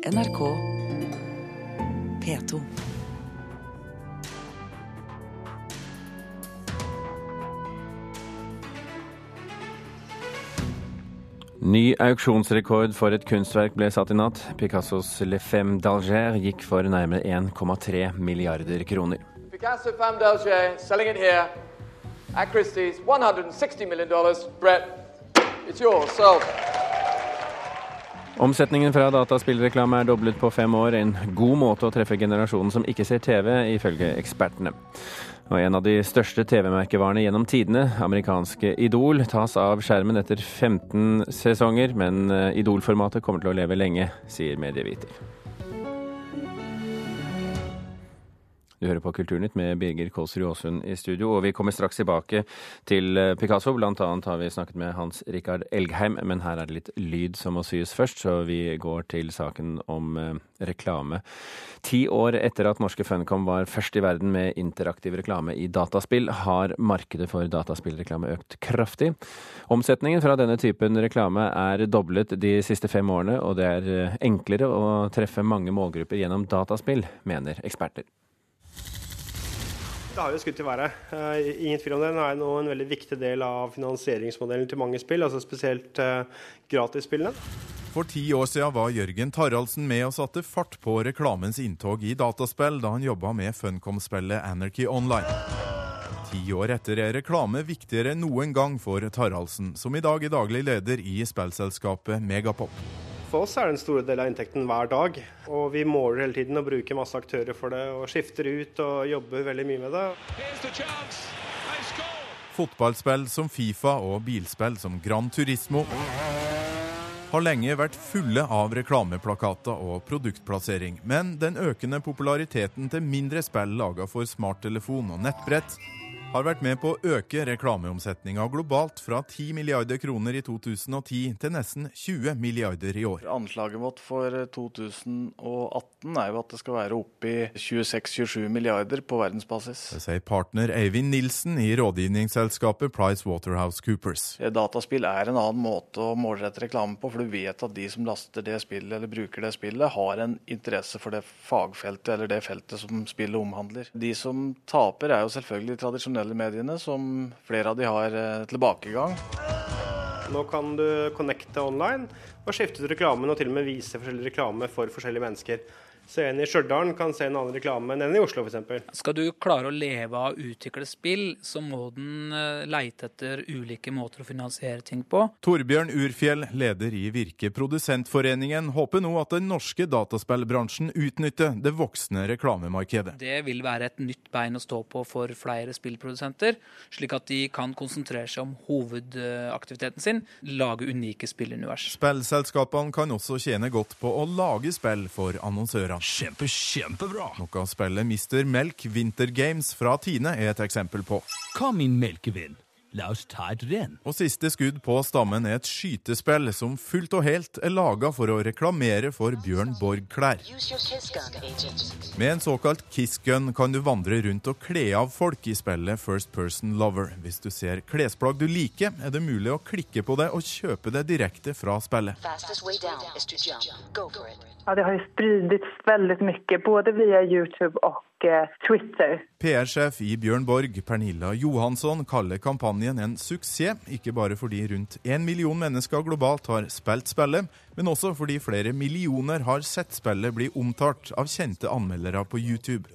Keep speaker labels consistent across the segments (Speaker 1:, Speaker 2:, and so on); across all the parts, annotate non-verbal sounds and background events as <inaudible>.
Speaker 1: NRK P2.
Speaker 2: Ny auksjonsrekord for et kunstverk ble satt i natt. Picassos Le Femme d'Alger gikk for nærmere 1,3 milliarder kroner.
Speaker 3: Picasso Femme d'Alger, selling it here at Christie's, $160 million. Brett, it's yours. Sold.
Speaker 2: Omsetningen fra dataspillreklame er doblet på fem år. En god måte å treffe generasjonen som ikke ser TV, ifølge ekspertene. Og en av de største TV-merkevarene gjennom tidene, amerikanske Idol, tas av skjermen etter 15 sesonger, men eh, Idol-formatet kommer til å leve lenge, sier medieviter. Du hører på Kulturnytt med Birger Kålsrud Aasund i studio, og vi kommer straks tilbake til eh, Picasso. Blant annet har vi snakket med Hans Rikard Elgheim, men her er det litt lyd som må syes først, så vi går til saken om eh, reklame. Ti år etter at norske Funcom var først i verden med interaktiv reklame i dataspill, har markedet for dataspillreklame økt kraftig. Omsetningen fra denne typen reklame er doblet de siste fem årene, og det er eh, enklere å treffe mange målgrupper gjennom dataspill, mener eksperter.
Speaker 4: Det har jo skutt i været. Uh, ingen tvil om det. Det er nå en veldig viktig del av finansieringsmodellen til mange spill, altså spesielt uh, gratisspillene.
Speaker 5: For ti år siden var Jørgen Taraldsen med og satte fart på reklamens inntog i dataspill da han jobba med Funcom-spillet Anarchy Online. Ti år etter er reklame viktigere enn noen gang for Taraldsen, som i dag er daglig leder i spillselskapet Megapop.
Speaker 4: For oss er det en stor del av inntekten hver dag. Og vi måler hele tiden og bruker masse aktører for det. Og skifter ut og jobber veldig mye med det.
Speaker 5: Fotballspill som Fifa og bilspill som Gran Turismo har lenge vært fulle av reklameplakater og produktplassering, men den økende populariteten til mindre spill laga for smarttelefon og nettbrett har vært med på å øke reklameomsetninga globalt fra 10 milliarder kroner i 2010 til nesten 20 milliarder i år.
Speaker 6: Anslaget vårt for 2018 er jo at det skal være oppe i 26-27 milliarder på verdensbasis.
Speaker 5: Det sier partner Eivind Nilsen i rådgivningsselskapet Price Waterhouse Coopers.
Speaker 6: Dataspill er en annen måte å målrette reklame på, for du vet at de som laster det spillet eller bruker det spillet, har en interesse for det fagfeltet eller det feltet som spillet omhandler. De som taper er jo selvfølgelig tradisjonelle tradisjonelle mediene, som flere av de har eh, tilbakegang.
Speaker 4: Nå kan du connecte online og skifte ut reklamen og til og med vise forskjellig reklame for forskjellige mennesker. Så en i Stjørdal kan se en annen reklame enn en i Oslo f.eks.
Speaker 7: Skal du klare å leve av å utvikle spill, så må den eh, leite etter ulike måter å finansiere ting på.
Speaker 5: Torbjørn Urfjell, leder i Virke Produsentforeningen, håper nå at den norske dataspillbransjen utnytter det voksne reklamemarkedet.
Speaker 7: Det vil være et nytt bein å stå på for flere spillprodusenter, slik at de kan konsentrere seg om hovedaktiviteten sin, lage unike spillunivers.
Speaker 5: Spillselskapene kan også tjene godt på å lage spill for annonsører.
Speaker 8: Kjempe, kjempebra!
Speaker 5: Noe spillet Mister Melk Winter Games fra Tine er et eksempel på.
Speaker 8: Hva min melkevenn. La oss ta et renn.
Speaker 5: Og siste skudd på stammen er et skytespill som fullt og helt er laga for å reklamere for Bjørn Borg-klær. Med en såkalt kiss-gun kan du vandre rundt og kle av folk i spillet First Person Lover. Hvis du ser klesplagg du liker, er det mulig å klikke på det og kjøpe det direkte fra spillet.
Speaker 9: Ja, det har jo spridits veldig mye, både via YouTube og Twitter.
Speaker 5: PR-sjef i Bjørn Borg, Pernilla Johansson, kaller kampanjen en suksess, ikke bare fordi rundt én million mennesker globalt har spilt spillet, men også fordi flere millioner har sett spillet bli omtalt av kjente anmeldere på YouTube.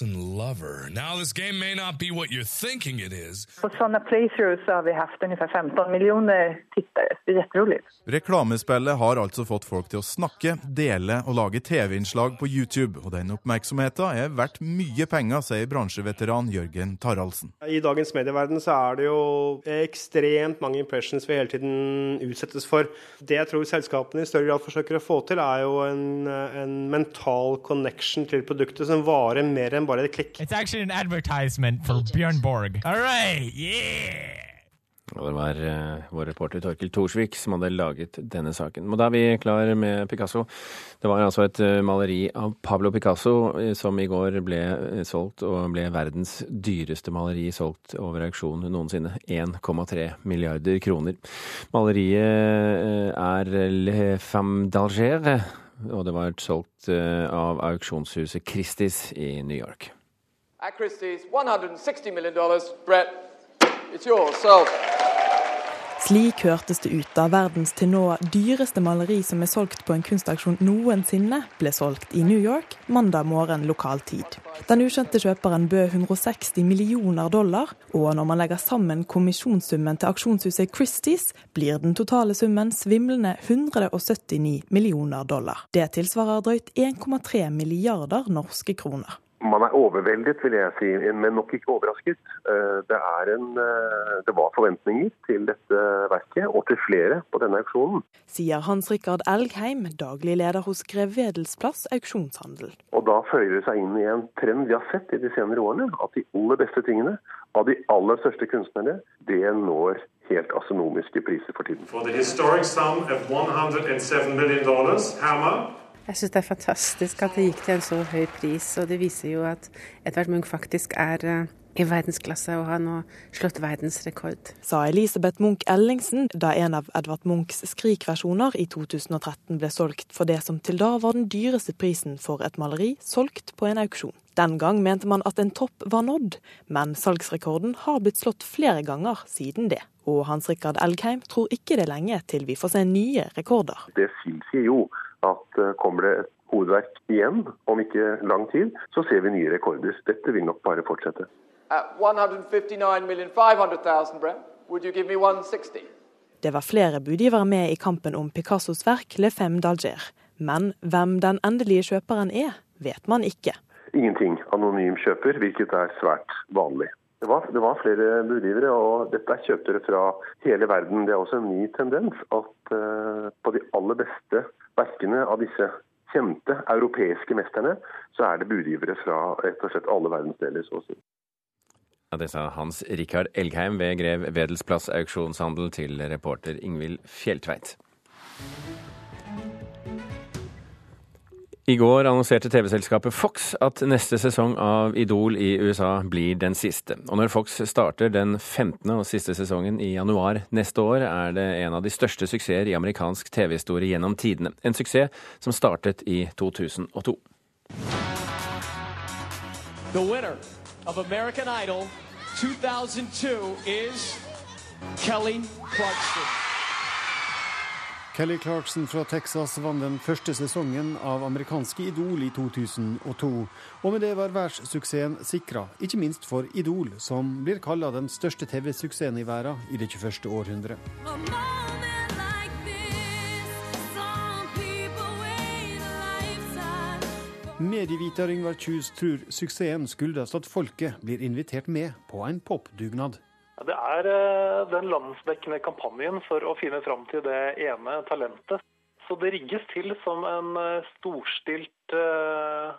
Speaker 8: Lover. Now this game may not be what you're thinking it is.
Speaker 9: På sånne playthroughs har vi hatt ungefär 15 millioner tittere. Det er kjemperolig.
Speaker 5: Reklamespillet har altså fått folk til å snakke, dele og lage TV-innslag på YouTube, og den oppmerksomheten er verdt mye penger, sier bransjeveteran Jørgen Taraldsen.
Speaker 4: I dagens medieverden så er det jo ekstremt mange impressions vi hele tiden utsettes for. Det jeg tror selskapene i større grad forsøker å få til, er jo en, en mental connection til produktet som varer mer enn bare et klikk.
Speaker 10: It's actually an advertisement for Bjørn Borg. All right, yeah!
Speaker 2: Og det var uh, vår reporter Torkil Thorsvik som hadde laget denne saken. Og da er vi klar med Picasso. Det var altså et uh, maleri av Pablo Picasso uh, som i går ble solgt, og ble verdens dyreste maleri solgt over auksjon noensinne. 1,3 milliarder kroner. Maleriet er Le Femme d'Alger og det var solgt eh, av auksjonshuset Christies i New York.
Speaker 3: At Christie's, $160 million. Brett, it's yours. So,
Speaker 1: Slik hørtes det ut da verdens til nå dyreste maleri som er solgt på en kunstaksjon noensinne, ble solgt i New York mandag morgen lokal tid. Den ukjente kjøperen bød 160 millioner dollar, og når man legger sammen kommisjonssummen til aksjonshuset Christies, blir den totale summen svimlende 179 millioner dollar. Det tilsvarer drøyt 1,3 milliarder norske kroner.
Speaker 11: Man er overveldet, vil jeg si, men nok ikke overrasket. Eh, Det, er en, eh, det var forventninger til dette verket, og til flere på denne auksjonen.
Speaker 1: Sier Hans Rikard Elgheim, daglig leder hos Grev Vedelsplass auksjonshandel.
Speaker 11: Og da føyer det seg inn i en trend vi har sett i de senere årene, at de aller beste tingene av de aller største kunstnerne, det når helt astronomiske priser for tiden.
Speaker 12: For the historic sum of $107 million, Hammer.
Speaker 13: Jeg syns det er fantastisk at det gikk til en så høy pris, og det viser jo at Edvard Munch faktisk er eh, i verdensklasse og har nå slått verdensrekord.
Speaker 1: Sa Elisabeth Munch Ellingsen da en av Edvard Munchs Skrik-versjoner i 2013 ble solgt for det som til da var den dyreste prisen for et maleri solgt på en auksjon. Den gang mente man at en topp var nådd, men salgsrekorden har blitt slått flere ganger siden det. Og Hans Rikard Elgheim tror ikke det er lenge til vi får se nye rekorder.
Speaker 11: Det tilsier jo at eh, kommer det et hovedverk igjen om ikke lang tid, så ser vi nye rekorder. Dette vil nok bare fortsette.
Speaker 3: $159,500,000, Brett, would you give me 160?
Speaker 1: Det var flere budgivere med i kampen om Picassos verk Le Femme d'Alger. Men hvem den endelige kjøperen er, vet man ikke.
Speaker 11: Ingenting anonym kjøper, hvilket er svært vanlig. Det var, det var flere budgivere, og dette er kjøpere fra hele verden. Det er også en ny tendens at uh, på de aller beste verkene av disse kjente europeiske mesterne, så er det budgivere fra rett og slett alle verdensdeler, så å si.
Speaker 2: Ja, det sa Hans Rikard Elgheim ved Grev Wedelsplass auksjonshandel til reporter Ingvild Fjelltveit. I går annonserte TV-selskapet Fox at neste sesong av Idol i USA blir den siste. Og når Fox starter den 15. og siste sesongen i januar neste år, er det en av de største suksesser i amerikansk TV-historie gjennom tidene. En suksess som startet i 2002.
Speaker 14: The winner of American Idol 2002 is Kelly Clarkson.
Speaker 15: Kelly Clarkson fra Texas vant den første sesongen av amerikanske Idol i 2002. Og med det var verdenssuksessen sikra, ikke minst for Idol, som blir kalla den største TV-suksessen i verden i det 21. århundret. Medieviter Yngvar Kjus tror suksessen skyldes at folket blir invitert med på en popdugnad.
Speaker 16: Det er eh, den landsdekkende kampanjen for å finne fram til det ene talentet. Så det rigges til som en eh, storstilt eh,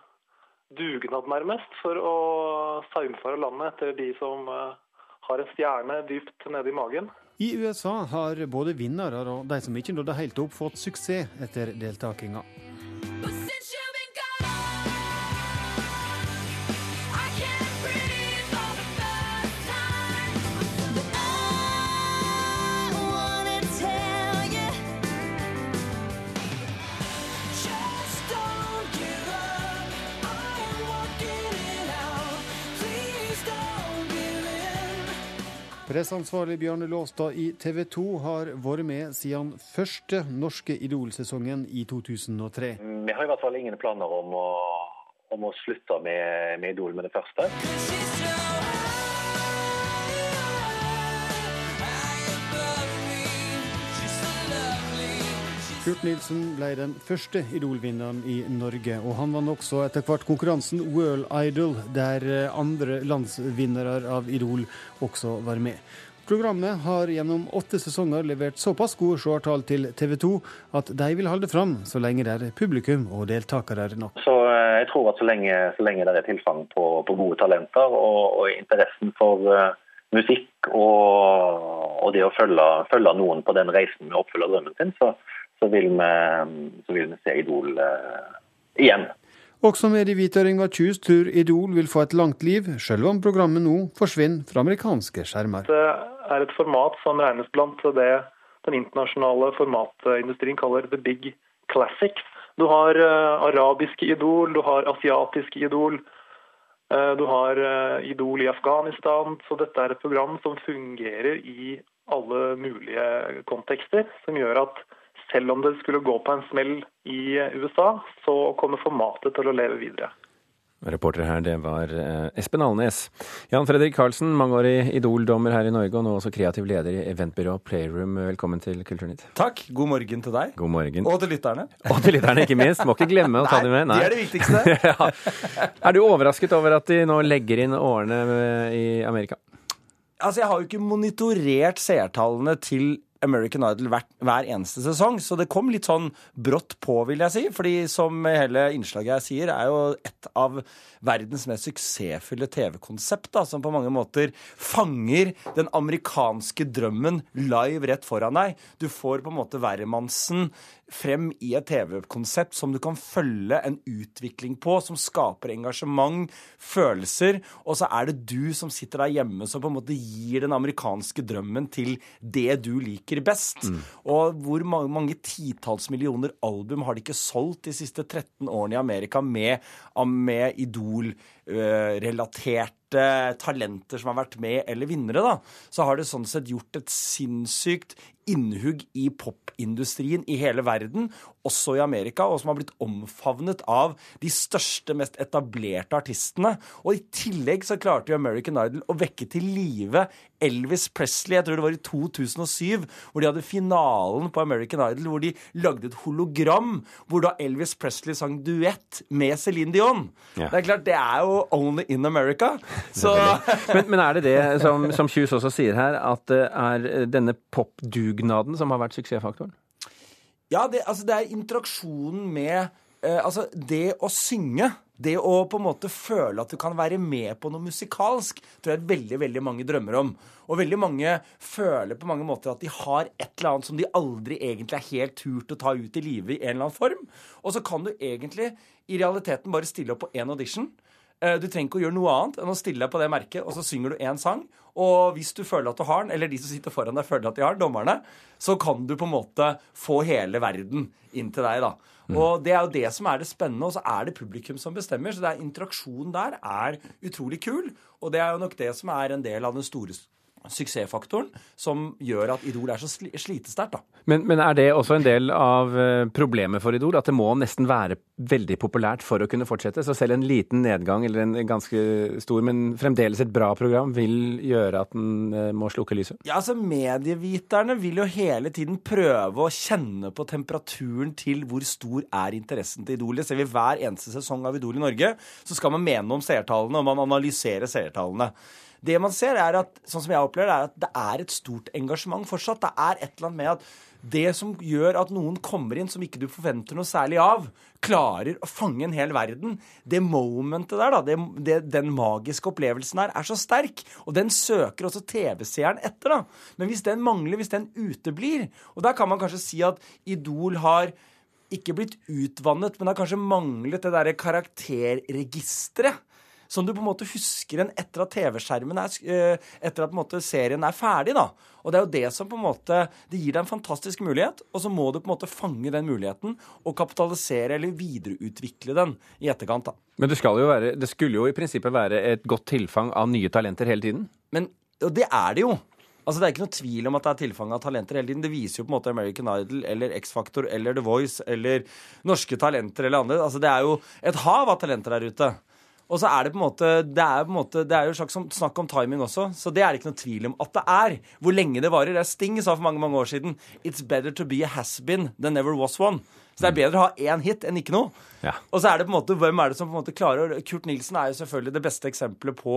Speaker 16: dugnad, nærmest, for å saumfare landet etter de som har en stjerne dypt nede i magen.
Speaker 15: I USA har både vinnere og de som ikke nådde helt opp, fått suksess etter deltakinga. Presseansvarlig Bjarne Låstad i TV 2 har vært med siden første norske Idol-sesongen i 2003.
Speaker 17: Vi har i hvert fall ingen planer om å, om å slutte med, med Idol med det første.
Speaker 15: Kurt Nilsen ble den første Idol-vinneren i Norge, og han vant også etter hvert konkurransen World Idol, der eh, andre landsvinnere av Idol også var med. Programmet har gjennom åtte sesonger levert såpass gode seertall til TV 2 at de vil holde fram så lenge det er publikum og deltakere nok.
Speaker 17: Så eh, jeg tror at så lenge, så lenge det er tilfang på, på gode talenter og, og interessen for uh, musikk og, og det å følge, følge noen på den reisen med å oppfylle drømmen sin, så, så, vil, vi, så vil vi se Idol eh, igjen.
Speaker 15: Også medieviter Ingvar Kjus tror Idol vil få et langt liv, selv om programmet nå forsvinner fra amerikanske skjermer.
Speaker 16: Det er et format som regnes blant det den internasjonale formatindustrien kaller the big classics. Du har uh, arabiske idol, du har asiatiske idol. Uh, du har uh, Idol i Afghanistan. Så dette er et program som fungerer i alle mulige kontekster. Som gjør at selv om det skulle gå på en smell i USA, så kommer formatet til å leve videre.
Speaker 2: Reporter her, det var Espen Alnes. Jan Fredrik Karlsen, mangeårig Idol-dommer her i Norge, og nå også kreativ leder i eventbyrå Playroom. Velkommen til Kulturnytt.
Speaker 18: Takk. God morgen til deg.
Speaker 2: God morgen.
Speaker 18: Og til lytterne.
Speaker 2: Og til lytterne, ikke minst. Må ikke glemme å ta dem med.
Speaker 18: Nei, det er det viktigste. <laughs>
Speaker 2: ja. Er du overrasket over at de nå legger inn årene i Amerika?
Speaker 18: Altså, jeg har jo ikke monitorert seertallene til American Idol hver, hver, eneste sesong, så det kom litt sånn brått på, vil jeg si. Fordi som hele innslaget jeg sier, er jo et av verdens mest suksessfulle TV-konsept, som på mange måter fanger den amerikanske drømmen live rett foran deg. Du får på en måte hvermannsen frem i et TV-konsept som du kan følge en utvikling på, som skaper engasjement, følelser, og så er det du som sitter der hjemme som på en måte gir den amerikanske drømmen til det du liker best. Mm. Og hvor mange, mange titalls millioner album har de ikke solgt de siste 13 årene i Amerika med, med Idol-relaterte talenter som har vært med, eller vinnere, da, så har det sånn sett gjort et sinnssykt innhugg i popindustrien i hele verden, også i Amerika, og som har blitt omfavnet av de største, mest etablerte artistene. Og i tillegg så klarte jo American Idol å vekke til live Elvis Presley, jeg tror det var i 2007, hvor de hadde finalen på American Idol, hvor de lagde et hologram hvor da Elvis Presley sang duett med Céline Dion. Ja. Det er klart, det er jo only in America. Så... <laughs>
Speaker 2: men, men, er det det, som, som Kjus også sier her, at det er denne popdugnaden som har vært suksessfaktoren?
Speaker 18: Ja, det, altså det er interaksjonen med eh, Altså, det å synge det å på en måte føle at du kan være med på noe musikalsk, tror jeg veldig veldig mange drømmer om. Og veldig mange føler på mange måter at de har et eller annet som de aldri egentlig er helt turt å ta ut i livet i en eller annen form. Og så kan du egentlig i realiteten bare stille opp på én audition. Eh, du trenger ikke å gjøre noe annet enn å stille deg på det merket, og så synger du én sang. Og hvis du føler at du har den, eller de som sitter foran deg føler at de har den, dommerne, så kan du på en måte få hele verden inn til deg, da. Mm. Og det er jo det som er det spennende, og så er det publikum som bestemmer. Så det er interaksjonen der er utrolig kul, og det er jo nok det som er en del av den store suksessfaktoren som gjør at Idol er så slitesterkt.
Speaker 2: Men, men er det også en del av eh, problemet for Idol? At det må nesten være veldig populært for å kunne fortsette? Så selv en liten nedgang, eller en ganske stor, men fremdeles et bra program, vil gjøre at den eh, må slukke lyset?
Speaker 18: Ja, altså Medieviterne vil jo hele tiden prøve å kjenne på temperaturen til hvor stor er interessen til Idol. Det ser vi hver eneste sesong av Idol i Norge. Så skal man mene om seertallene, og man analyserer seertallene. Det man ser, er at sånn som jeg opplever det, er at det er et stort engasjement fortsatt. Det er et eller annet med at det som gjør at noen kommer inn som ikke du forventer noe særlig av, klarer å fange en hel verden. Det momentet der, da, det, det, den magiske opplevelsen her, er så sterk. Og den søker også TV-seeren etter, da. Men hvis den mangler, hvis den uteblir Og da kan man kanskje si at Idol har ikke blitt utvannet, men har kanskje manglet det derre karakterregisteret som du på en måte husker en etter at TV-skjermen er eh, Etter at måte serien er ferdig, da. Og det er jo det som på en måte Det gir deg en fantastisk mulighet, og så må du på en måte fange den muligheten og kapitalisere eller videreutvikle den i etterkant, da.
Speaker 2: Men det, skal jo være, det skulle jo i prinsippet være et godt tilfang av nye talenter hele tiden?
Speaker 18: Men, og det er det jo. Altså Det er ikke noe tvil om at det er tilfang av talenter hele tiden. Det viser jo på en måte American Idol eller X-Factor eller The Voice eller norske talenter eller andre. Altså Det er jo et hav av talenter der ute. Og så er det på en måte Det er, på en måte, det er jo slags snakk om timing også, så det er det ikke noe tvil om at det er. Hvor lenge det varer. Det er Sting sa for mange mange år siden It's better to be a has-been than never was one. Så det er bedre å ha én hit enn ikke noe. Ja. Og så er det på en måte, hvem er det som på en måte klarer Kurt Nilsen er jo selvfølgelig det beste eksempelet på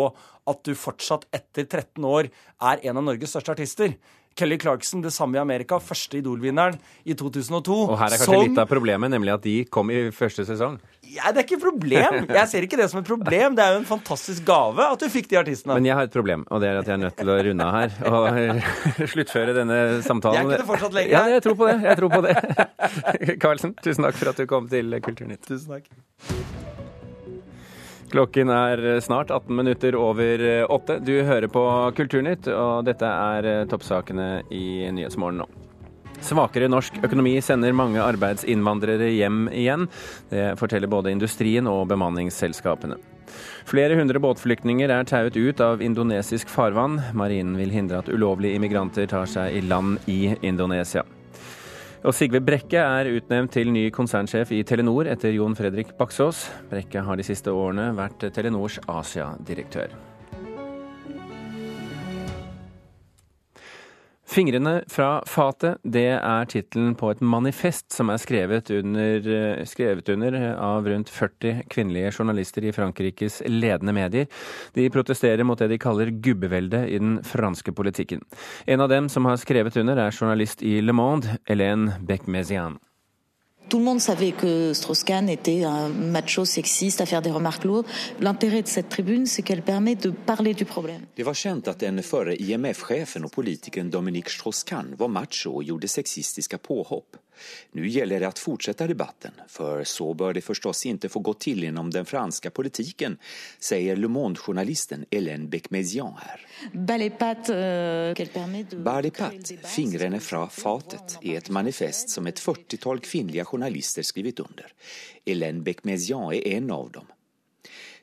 Speaker 18: at du fortsatt etter 13 år er en av Norges største artister. Kelly Clarkson, det samme i Amerika, første Idol-vinneren i 2002.
Speaker 2: Og her er kanskje som... litt av problemet, nemlig at de kom i første sesong?
Speaker 18: Ja, Det er ikke et problem. Jeg ser ikke det som et problem. Det er jo en fantastisk gave at du fikk de artistene.
Speaker 2: Men jeg har et problem, og det er at jeg er nødt til å runde av her og <laughs> sluttføre denne samtalen.
Speaker 18: Jeg kunne fortsatt lenge.
Speaker 2: Ja, jeg tror på det. Jeg tror på det. <laughs> Karlsen, tusen takk for at du kom til Kulturnytt.
Speaker 18: Tusen takk.
Speaker 2: Klokken er snart 18 minutter over åtte. Du hører på Kulturnytt, og dette er toppsakene i Nyhetsmorgen nå. Svakere norsk økonomi sender mange arbeidsinnvandrere hjem igjen. Det forteller både industrien og bemanningsselskapene. Flere hundre båtflyktninger er tauet ut av indonesisk farvann. Marinen vil hindre at ulovlige immigranter tar seg i land i Indonesia. Og Sigve Brekke er utnevnt til ny konsernsjef i Telenor etter Jon Fredrik Baksås. Brekke har de siste årene vært Telenors Asia-direktør. Fingrene fra fatet, det er tittelen på et manifest som er skrevet under, skrevet under, av rundt 40 kvinnelige journalister i Frankrikes ledende medier. De protesterer mot det de kaller gubbeveldet i den franske politikken. En av dem som har skrevet under, er journalist i Le Monde, Hélène Beck-Mézian.
Speaker 19: Tout le monde savait que Strauss-Kahn était un macho sexiste à faire des remarques lourdes. L'intérêt de cette tribune, c'est qu'elle permet de parler du problème.
Speaker 20: Det var känt att den förre IMF-chefen och politikern Dominique Strauss-Kahn var macho och gjorde sexistiska påhopp. Nu gäller det att fortsätta debatten, för så bör det förstås inte få gå till inom den franska politiken, säger Le Monde-journalisten Hélène Beck-Mézian här. Balipat, fingrene fra fatet, er et manifest som et 40-tall kvinnelige journalister skrivit under. Hélène Becmézian er en av dem.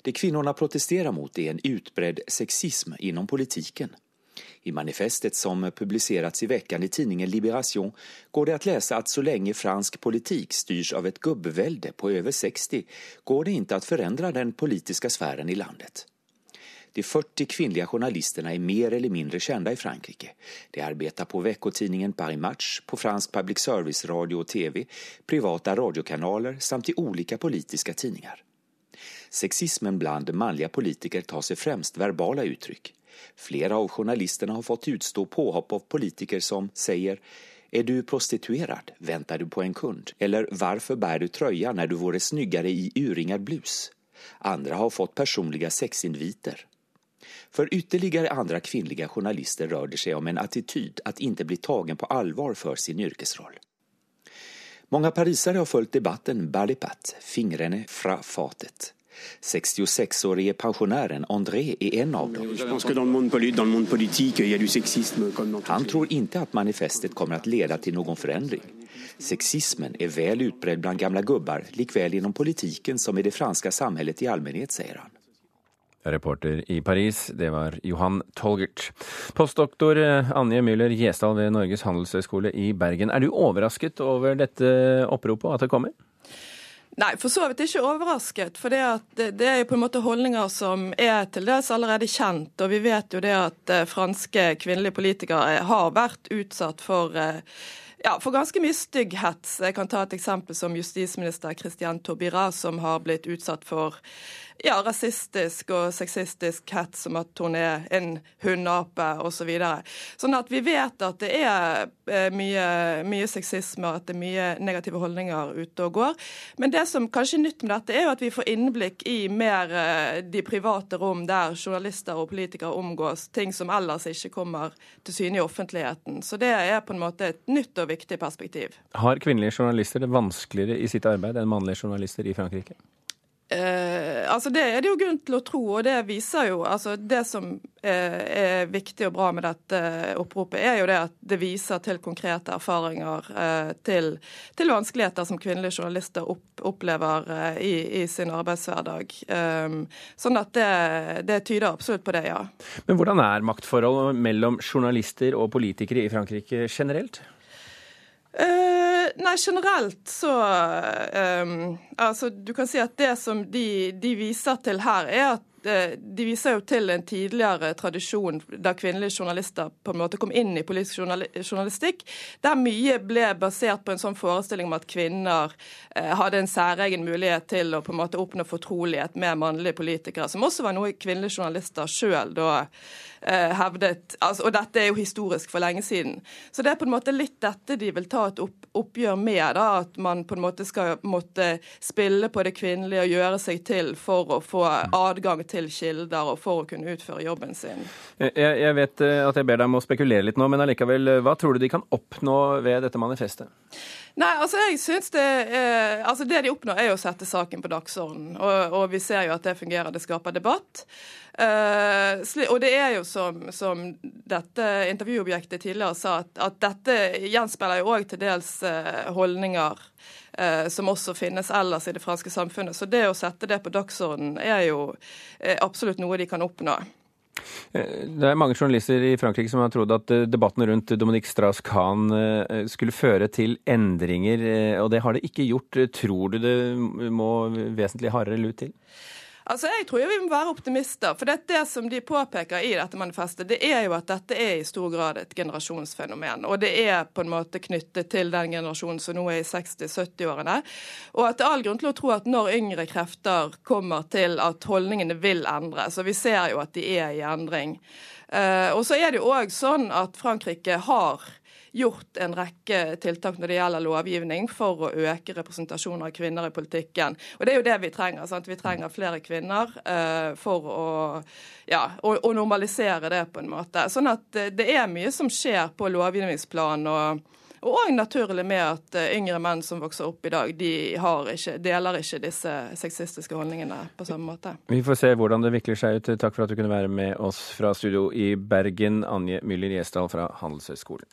Speaker 20: Det kvinnorna protesterar mot är en utbredd sexism inom politiken. I manifestet som publicerats i veckan i tidningen Liberation går det att läsa att så länge fransk politik styrs av ett gubbvälde på över 60 går det inte att förändra den politiska sfären i landet. De 40 kvinnliga journalisterna är mer eller mindre kända i Frankrike. De arbetar på veckotidningen Paris Match, på fransk public service radio och tv, privata radiokanaler samt i olika politiska tidningar. Sexismen bland manliga politiker tar sig främst verbala uttryck. Flera av journalisterna har fått utstå påhopp av politiker som säger är du prostituerad? Väntar du på en kund? Eller varför bär du tröja när du vore snyggare i urringad blus? Andra har fått personliga sexinviter. För ytterligare andra kvinnliga journalister rör det sig om en attityd att inte bli tagen på allvar för sin yrkesroll. Många parisare har följt debatten Balipat, fingrene fra fatet. 66-årige pensjonæren André er en av dem. Han tror ikke at manifestet kommer til å lede til noen forandring. Sexismen er vel utbredd blant gamle gubber, likevel gjennom politikken som i det franske samfunnet i allmennhet, sier han.
Speaker 2: Reporter i Paris, det var Johan Tolgert. Postdoktor Anje Müller Gjesdal ved Norges handelshøyskole i Bergen. Er du overrasket over dette oppropet og at det kommer?
Speaker 21: Nei, for så vidt ikke overrasket. For det, det, er jo på en måte holdninger som er til dels allerede kjent. Og vi vet jo det at franske kvinnelige politikere har vært utsatt for ja, for ganske mye stygghet. Jeg kan ta et eksempel som justisminister Christian Taubira, som har blitt utsatt for ja, rasistisk og sexistisk hets som at hun er en hundeape osv. Så videre. sånn at vi vet at det er mye, mye sexisme at det er mye negative holdninger ute og går. Men det som kanskje er nytt med dette, er jo at vi får innblikk i mer de private rom der journalister og politikere omgås, ting som ellers ikke kommer til syne i offentligheten. Så det er på en måte et nytt og viktig perspektiv.
Speaker 2: Har kvinnelige journalister det vanskeligere i sitt arbeid enn mannlige journalister i Frankrike?
Speaker 21: Eh, altså Det er det jo grunn til å tro, og det viser jo altså Det som eh, er viktig og bra med dette oppropet, er jo det at det viser til konkrete erfaringer, eh, til, til, vanskeligheter som kvinnelige journalister opp, opplever eh, i, i, sin arbeidshverdag. Um, sånn at det, det, tyder absolutt på det, ja.
Speaker 2: Men hvordan er maktforholdet mellom journalister og politikere i Frankrike generelt?
Speaker 21: Uh, nei, generelt så um, Altså, du kan si at det som de, de viser til her, er at de viser jo til en tidligere tradisjon der kvinnelige journalister på en måte kom inn i politisk journalistikk, der mye ble basert på en sånn forestilling om at kvinner uh, hadde en særegen mulighet til å på en måte oppnå fortrolighet med mannlige politikere, som også var noe kvinnelige journalister sjøl da hevdet altså, Og dette er jo historisk for lenge siden. Så det er på en måte litt dette de vil ta et oppgjør med. da, At man på en måte skal måtte spille på det kvinnelige og gjøre seg til for å få adgang til kilder og for å kunne utføre jobben sin.
Speaker 2: Jeg, jeg vet eh, at jeg ber deg om å spekulere litt nå, men allikevel, hva tror du de kan oppnå ved dette manifestet?
Speaker 21: Nei, altså jeg synes det, eh, altså det de oppnår, er jo å sette saken på dagsordenen. Og, og, vi ser jo at det fungerer. Det skaper debatt. Eh, og det er jo som, som dette intervjuobjektet tidligere sa, at, at dette gjenspeiler jo òg til dels holdninger som også finnes ellers i det franske samfunnet. Så det å sette det på dagsordenen er jo absolutt noe de kan oppnå.
Speaker 2: Det er mange journalister i Frankrike som har trodd at eh, debatten rundt Dominique Strauss-Kahn eh, skulle føre til endringer, eh, og det har det ikke gjort. Tror du det må vesentlig hardere lut til?
Speaker 21: Altså, Jeg tror vi må være optimister. For det, det som de påpeker i dette manifestet, det er jo at dette er i stor grad et generasjonsfenomen. Og det er på en måte knyttet til den generasjonen som nå er i 60-70-årene. Og at det er all grunn til å tro at når yngre krefter kommer til at holdningene vil endre, så vi ser jo at de er i endring. Uh, og så er det jo òg sånn at Frankrike har gjort en rekke tiltak når det gjelder lovgivning for å øke representasjonen av kvinner i politikken. Og Det er jo det vi trenger. Sant? Vi trenger flere kvinner uh, for å, ja, å, å, normalisere det på en måte. Sånn at uh, det er mye som skjer på lovgivningsplan. og og òg naturlig med at uh, yngre menn som vokser opp i dag, de ikke, deler ikke disse sexistiske holdningene på samme måte.
Speaker 2: Vi får se hvordan det vikler seg ut. Takk for at du kunne være med oss fra studio i Bergen, Anje Myller Gjesdal fra Handelshøyskolen.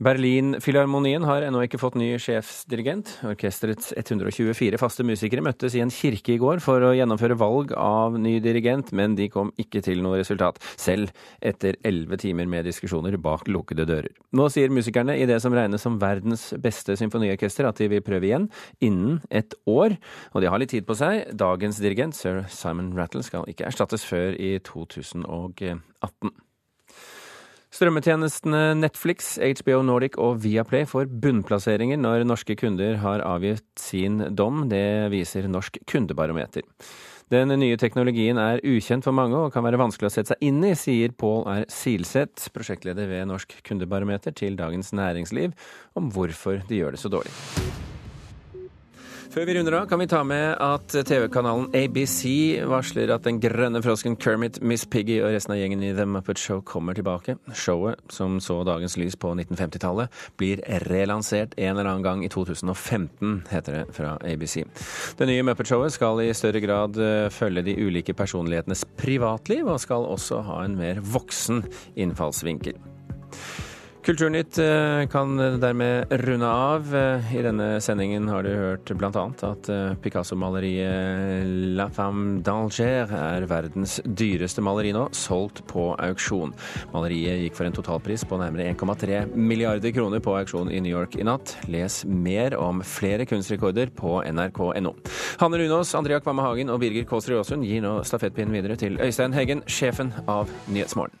Speaker 2: Berlinfilharmonien har ennå ikke fått ny sjefsdirigent. Orkesterets 124 faste musikere møttes i en kirke i går for å gjennomføre valg av ny dirigent, men de kom ikke til noe resultat, selv etter elleve timer med diskusjoner bak lukkede dører. Nå sier musikerne i det som regnes som verdens beste symfoniorkester at de vil prøve igjen innen et år, og de har litt tid på seg. Dagens dirigent, sir Simon Rattle, skal ikke erstattes før i 2018. Strømmetjenestene Netflix, HBO Nordic og Viaplay får bunnplasseringer når norske kunder har avgitt sin dom. Det viser Norsk kundebarometer. Den nye teknologien er ukjent for mange og kan være vanskelig å sette seg inn i, sier Pål R. Silseth, prosjektleder ved Norsk kundebarometer, til Dagens Næringsliv om hvorfor de gjør det så dårlig. Før vi runder av, kan vi ta med at TV-kanalen ABC varsler at den grønne frosken Kermit, Miss Piggy og resten av gjengen i The Muppet Show kommer tilbake. Showet, som så dagens lys på 1950-tallet, blir relansert en eller annen gang i 2015, heter det fra ABC. Det nye Muppet-showet skal i større grad eh, følge de ulike personlighetenes privatliv, og skal også ha en mer voksen innfallsvinkel. Kulturnytt eh, kan dermed runde av. Eh, I denne sendingen har du hørt bl.a. at eh, Picasso-maleriet La Femme d'Alger er verdens dyreste maleri nå, solgt på auksjon. Maleriet gikk for en totalpris på nærmere 1,3 milliarder kroner på auksjon i New York i natt. Les mer om flere kunstrekorder på nrk.no. Hanne Runås, Andrea Kvamme Hagen og Birger Kåsrud Aasund gir nå stafettpinnen videre til Øystein Heggen, sjefen av Nyhetsmorgen.